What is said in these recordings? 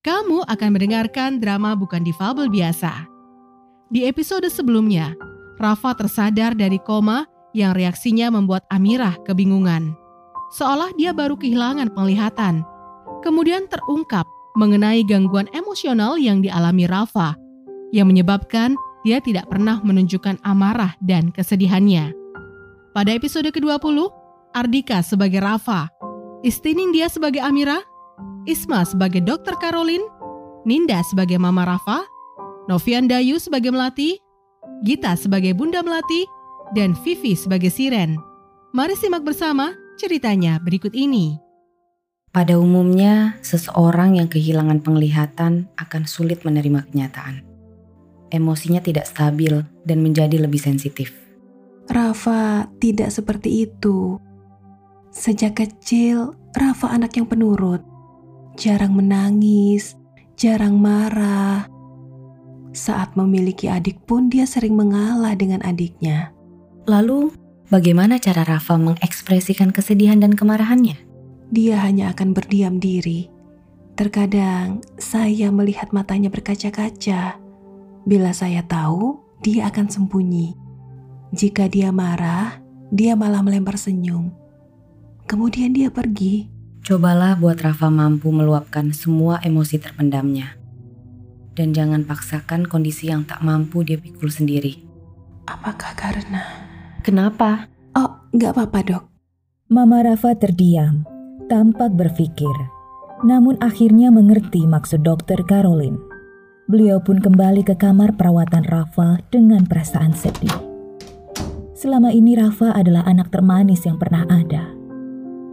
Kamu akan mendengarkan drama bukan difabel biasa. Di episode sebelumnya, Rafa tersadar dari koma yang reaksinya membuat Amirah kebingungan. Seolah dia baru kehilangan penglihatan. Kemudian terungkap mengenai gangguan emosional yang dialami Rafa, yang menyebabkan dia tidak pernah menunjukkan amarah dan kesedihannya. Pada episode ke-20, Ardika sebagai Rafa, Istining dia sebagai Amira, Isma sebagai Dokter Caroline, Ninda sebagai Mama Rafa, Novian Dayu sebagai Melati, Gita sebagai Bunda Melati, dan Vivi sebagai Siren. Mari simak bersama ceritanya berikut ini. Pada umumnya, seseorang yang kehilangan penglihatan akan sulit menerima kenyataan. Emosinya tidak stabil dan menjadi lebih sensitif. Rafa tidak seperti itu. Sejak kecil, Rafa anak yang penurut. Jarang menangis, jarang marah. Saat memiliki adik pun dia sering mengalah dengan adiknya. Lalu, bagaimana cara Rafa mengekspresikan kesedihan dan kemarahannya? Dia hanya akan berdiam diri. Terkadang saya melihat matanya berkaca-kaca. Bila saya tahu, dia akan sembunyi. Jika dia marah, dia malah melempar senyum. Kemudian dia pergi. Cobalah buat Rafa mampu meluapkan semua emosi terpendamnya. Dan jangan paksakan kondisi yang tak mampu dia pikul sendiri. Apakah karena... Kenapa? Oh, nggak apa-apa dok. Mama Rafa terdiam tampak berpikir, namun akhirnya mengerti maksud dokter Caroline. Beliau pun kembali ke kamar perawatan Rafa dengan perasaan sedih. Selama ini Rafa adalah anak termanis yang pernah ada.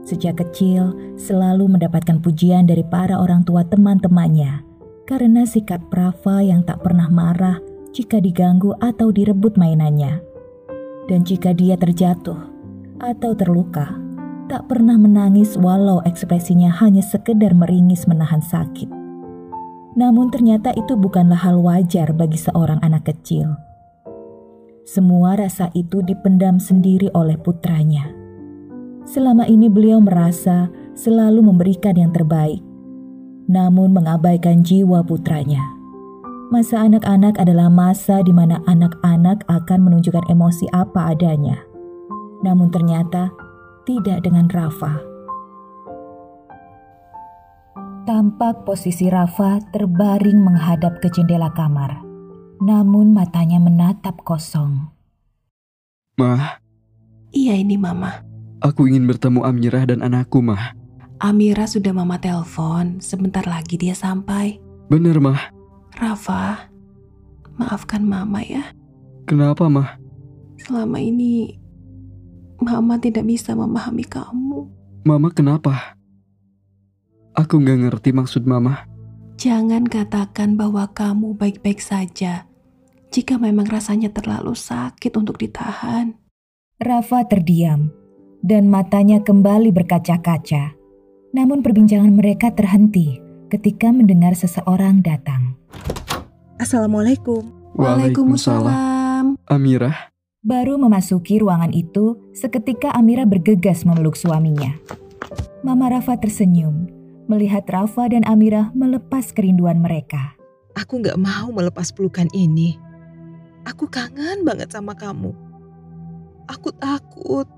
Sejak kecil selalu mendapatkan pujian dari para orang tua teman-temannya karena sikap Rafa yang tak pernah marah jika diganggu atau direbut mainannya. Dan jika dia terjatuh atau terluka, tak pernah menangis walau ekspresinya hanya sekedar meringis menahan sakit. Namun ternyata itu bukanlah hal wajar bagi seorang anak kecil. Semua rasa itu dipendam sendiri oleh putranya. Selama ini beliau merasa selalu memberikan yang terbaik, namun mengabaikan jiwa putranya. Masa anak-anak adalah masa di mana anak-anak akan menunjukkan emosi apa adanya. Namun ternyata tidak dengan Rafa. Tampak posisi Rafa terbaring menghadap ke jendela kamar, namun matanya menatap kosong. Mah, Iya ini mama. Aku ingin bertemu Amirah dan anakku, Mah. Amira sudah mama telepon. Sebentar lagi dia sampai. Bener, Mah. Rafa, maafkan mama ya. Kenapa, Mah? Selama ini mama tidak bisa memahami kamu. Mama kenapa? Aku nggak ngerti maksud Mama. Jangan katakan bahwa kamu baik-baik saja. Jika memang rasanya terlalu sakit untuk ditahan. Rafa terdiam dan matanya kembali berkaca-kaca. Namun perbincangan mereka terhenti ketika mendengar seseorang datang. Assalamualaikum. Waalaikumsalam. Amirah, Baru memasuki ruangan itu, seketika Amira bergegas memeluk suaminya. Mama Rafa tersenyum melihat Rafa dan Amira melepas kerinduan mereka. Aku nggak mau melepas pelukan ini. Aku kangen banget sama kamu. Aku takut.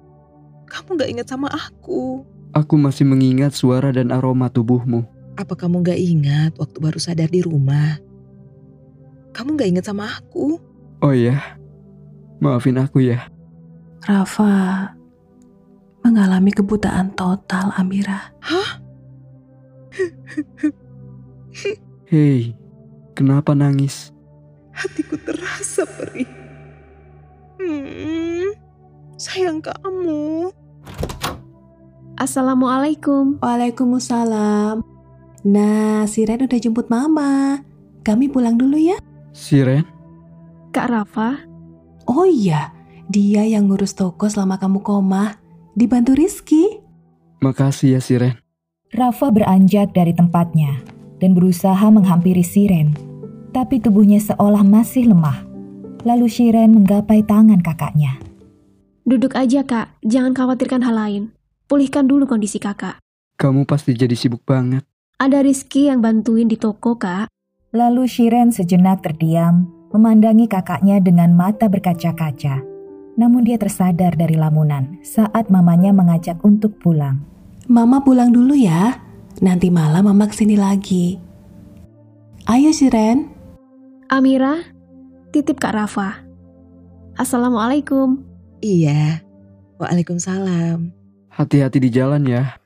Kamu nggak ingat sama aku. aku masih mengingat suara dan aroma tubuhmu. Apa kamu nggak ingat waktu baru sadar di rumah? Kamu nggak ingat sama aku? Oh iya, maafin aku ya. Rafa mengalami kebutaan total Amira. Hah? Hei, kenapa nangis? Hatiku terasa perih. Hmm, sayang kamu. Assalamualaikum. Waalaikumsalam. Nah, si Ren udah jemput mama. Kami pulang dulu ya. Siren, Kak Rafa, Oh iya, dia yang ngurus toko selama kamu koma. Dibantu Rizky. makasih ya Siren. Rafa beranjak dari tempatnya dan berusaha menghampiri Siren, tapi tubuhnya seolah masih lemah. Lalu Siren menggapai tangan kakaknya. Duduk aja kak, jangan khawatirkan hal lain. Pulihkan dulu kondisi kakak. Kamu pasti jadi sibuk banget. Ada Rizky yang bantuin di toko, Kak. Lalu Shiren sejenak terdiam, memandangi kakaknya dengan mata berkaca-kaca. Namun dia tersadar dari lamunan saat mamanya mengajak untuk pulang. Mama pulang dulu ya. Nanti malam mama ke sini lagi. Ayo Shiren. Amira, titip Kak Rafa. Assalamualaikum. Iya. Waalaikumsalam. Hati-hati di jalan ya.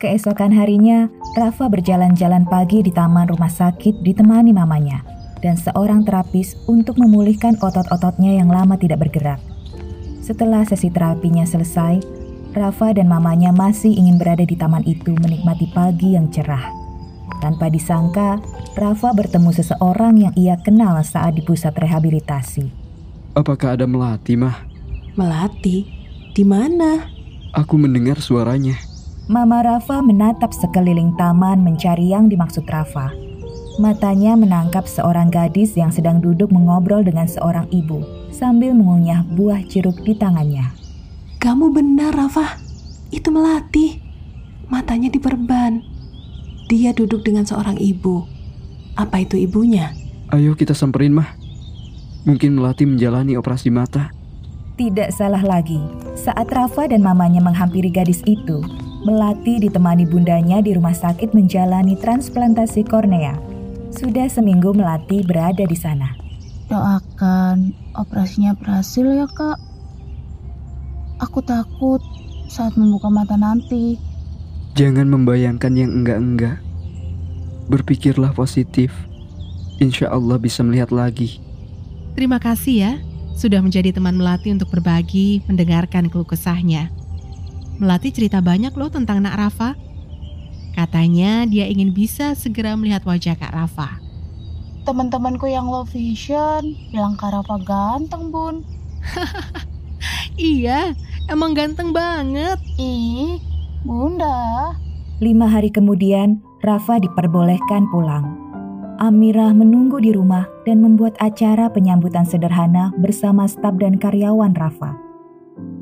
Keesokan harinya, Rafa berjalan-jalan pagi di taman rumah sakit ditemani mamanya dan seorang terapis untuk memulihkan otot-ototnya yang lama tidak bergerak. Setelah sesi terapinya selesai, Rafa dan mamanya masih ingin berada di taman itu menikmati pagi yang cerah. Tanpa disangka, Rafa bertemu seseorang yang ia kenal saat di pusat rehabilitasi. Apakah ada Melati, Mah? Melati, di mana? Aku mendengar suaranya. Mama Rafa menatap sekeliling taman mencari yang dimaksud Rafa. Matanya menangkap seorang gadis yang sedang duduk mengobrol dengan seorang ibu sambil mengunyah buah jeruk di tangannya. Kamu benar, Rafa. Itu Melati. Matanya diperban. Dia duduk dengan seorang ibu. Apa itu ibunya? Ayo kita samperin, Mah. Mungkin Melati menjalani operasi mata. Tidak salah lagi, saat Rafa dan mamanya menghampiri gadis itu, Melati ditemani bundanya di rumah sakit menjalani transplantasi kornea. Sudah seminggu Melati berada di sana. Doakan operasinya berhasil ya kak. Aku takut saat membuka mata nanti. Jangan membayangkan yang enggak-enggak. Berpikirlah positif. Insya Allah bisa melihat lagi. Terima kasih ya, sudah menjadi teman Melati untuk berbagi, mendengarkan keluh kesahnya. Melati cerita banyak loh tentang Nak Rafa. Katanya dia ingin bisa segera melihat wajah Kak Rafa. Teman-temanku yang low vision bilang Kak Rafa ganteng, Bun. iya, emang ganteng banget. Ih, Bunda. Lima hari kemudian, Rafa diperbolehkan pulang. Amirah menunggu di rumah dan membuat acara penyambutan sederhana bersama staf dan karyawan Rafa.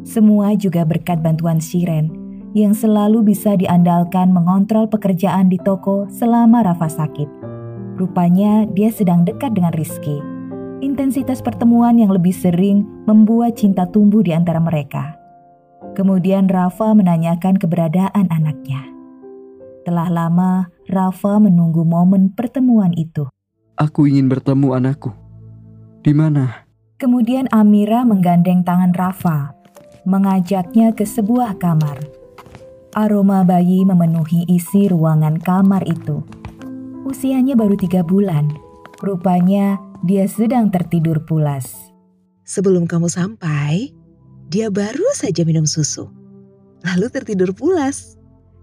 Semua juga berkat bantuan Shiren yang selalu bisa diandalkan mengontrol pekerjaan di toko selama Rafa sakit. Rupanya dia sedang dekat dengan Rizky. Intensitas pertemuan yang lebih sering membuat cinta tumbuh di antara mereka. Kemudian Rafa menanyakan keberadaan anaknya. Telah lama Rafa menunggu momen pertemuan itu. Aku ingin bertemu anakku. Di mana? Kemudian Amira menggandeng tangan Rafa mengajaknya ke sebuah kamar. Aroma bayi memenuhi isi ruangan kamar itu. Usianya baru tiga bulan. Rupanya dia sedang tertidur pulas. Sebelum kamu sampai, dia baru saja minum susu. Lalu tertidur pulas.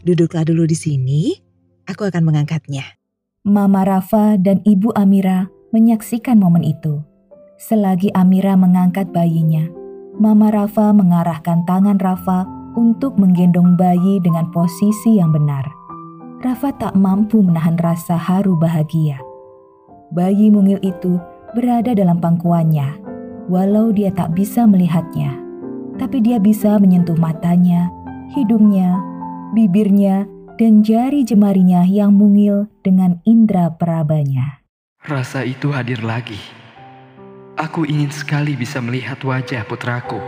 Duduklah dulu di sini, aku akan mengangkatnya. Mama Rafa dan Ibu Amira menyaksikan momen itu. Selagi Amira mengangkat bayinya, Mama Rafa mengarahkan tangan Rafa untuk menggendong bayi dengan posisi yang benar. Rafa tak mampu menahan rasa haru bahagia. Bayi mungil itu berada dalam pangkuannya, walau dia tak bisa melihatnya. Tapi dia bisa menyentuh matanya, hidungnya, bibirnya, dan jari jemarinya yang mungil dengan indera perabanya. Rasa itu hadir lagi Aku ingin sekali bisa melihat wajah putraku.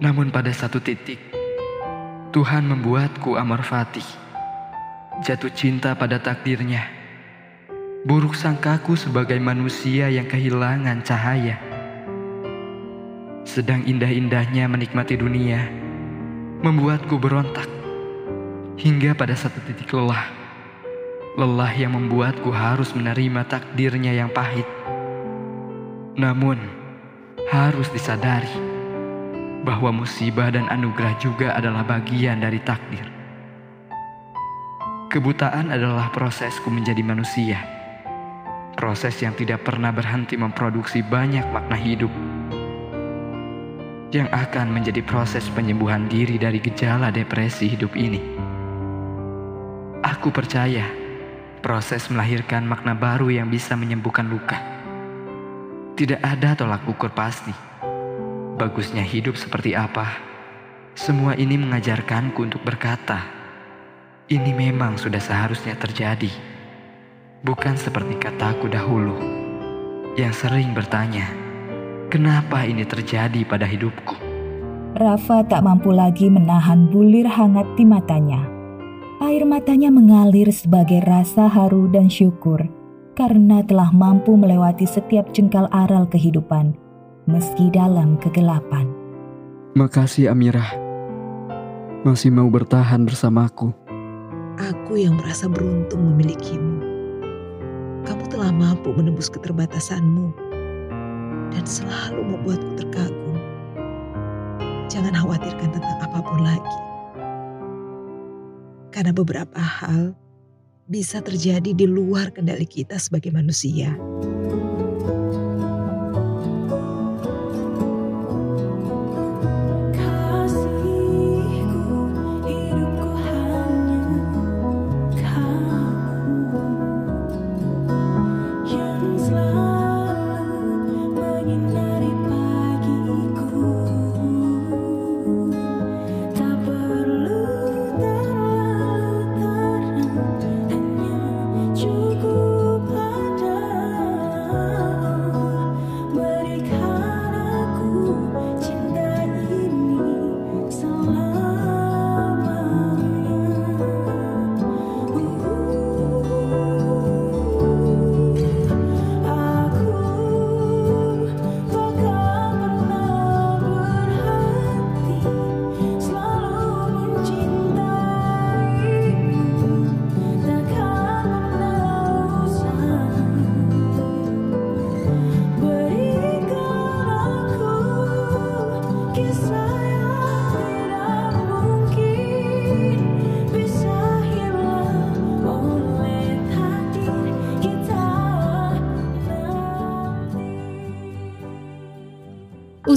Namun pada satu titik, Tuhan membuatku amar fatih. Jatuh cinta pada takdirnya. Buruk sangkaku sebagai manusia yang kehilangan cahaya. Sedang indah-indahnya menikmati dunia, membuatku berontak. Hingga pada satu titik lelah. Lelah yang membuatku harus menerima takdirnya yang pahit namun, harus disadari bahwa musibah dan anugerah juga adalah bagian dari takdir. Kebutaan adalah prosesku menjadi manusia. Proses yang tidak pernah berhenti memproduksi banyak makna hidup. Yang akan menjadi proses penyembuhan diri dari gejala depresi hidup ini. Aku percaya proses melahirkan makna baru yang bisa menyembuhkan luka tidak ada tolak ukur pasti. Bagusnya hidup seperti apa? Semua ini mengajarkanku untuk berkata, Ini memang sudah seharusnya terjadi. Bukan seperti kataku dahulu yang sering bertanya, kenapa ini terjadi pada hidupku? Rafa tak mampu lagi menahan bulir hangat di matanya. Air matanya mengalir sebagai rasa haru dan syukur karena telah mampu melewati setiap jengkal aral kehidupan, meski dalam kegelapan. Makasih Amirah, masih mau bertahan bersamaku. Aku yang merasa beruntung memilikimu. Kamu telah mampu menembus keterbatasanmu dan selalu membuatku terkagum. Jangan khawatirkan tentang apa pun lagi. Karena beberapa hal bisa terjadi di luar kendali kita sebagai manusia.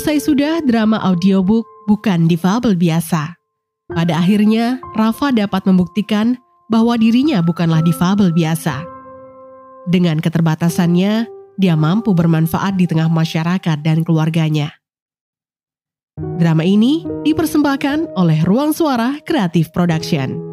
Usai sudah drama audiobook bukan difabel biasa. Pada akhirnya, Rafa dapat membuktikan bahwa dirinya bukanlah difabel biasa. Dengan keterbatasannya, dia mampu bermanfaat di tengah masyarakat dan keluarganya. Drama ini dipersembahkan oleh Ruang Suara Kreatif Production.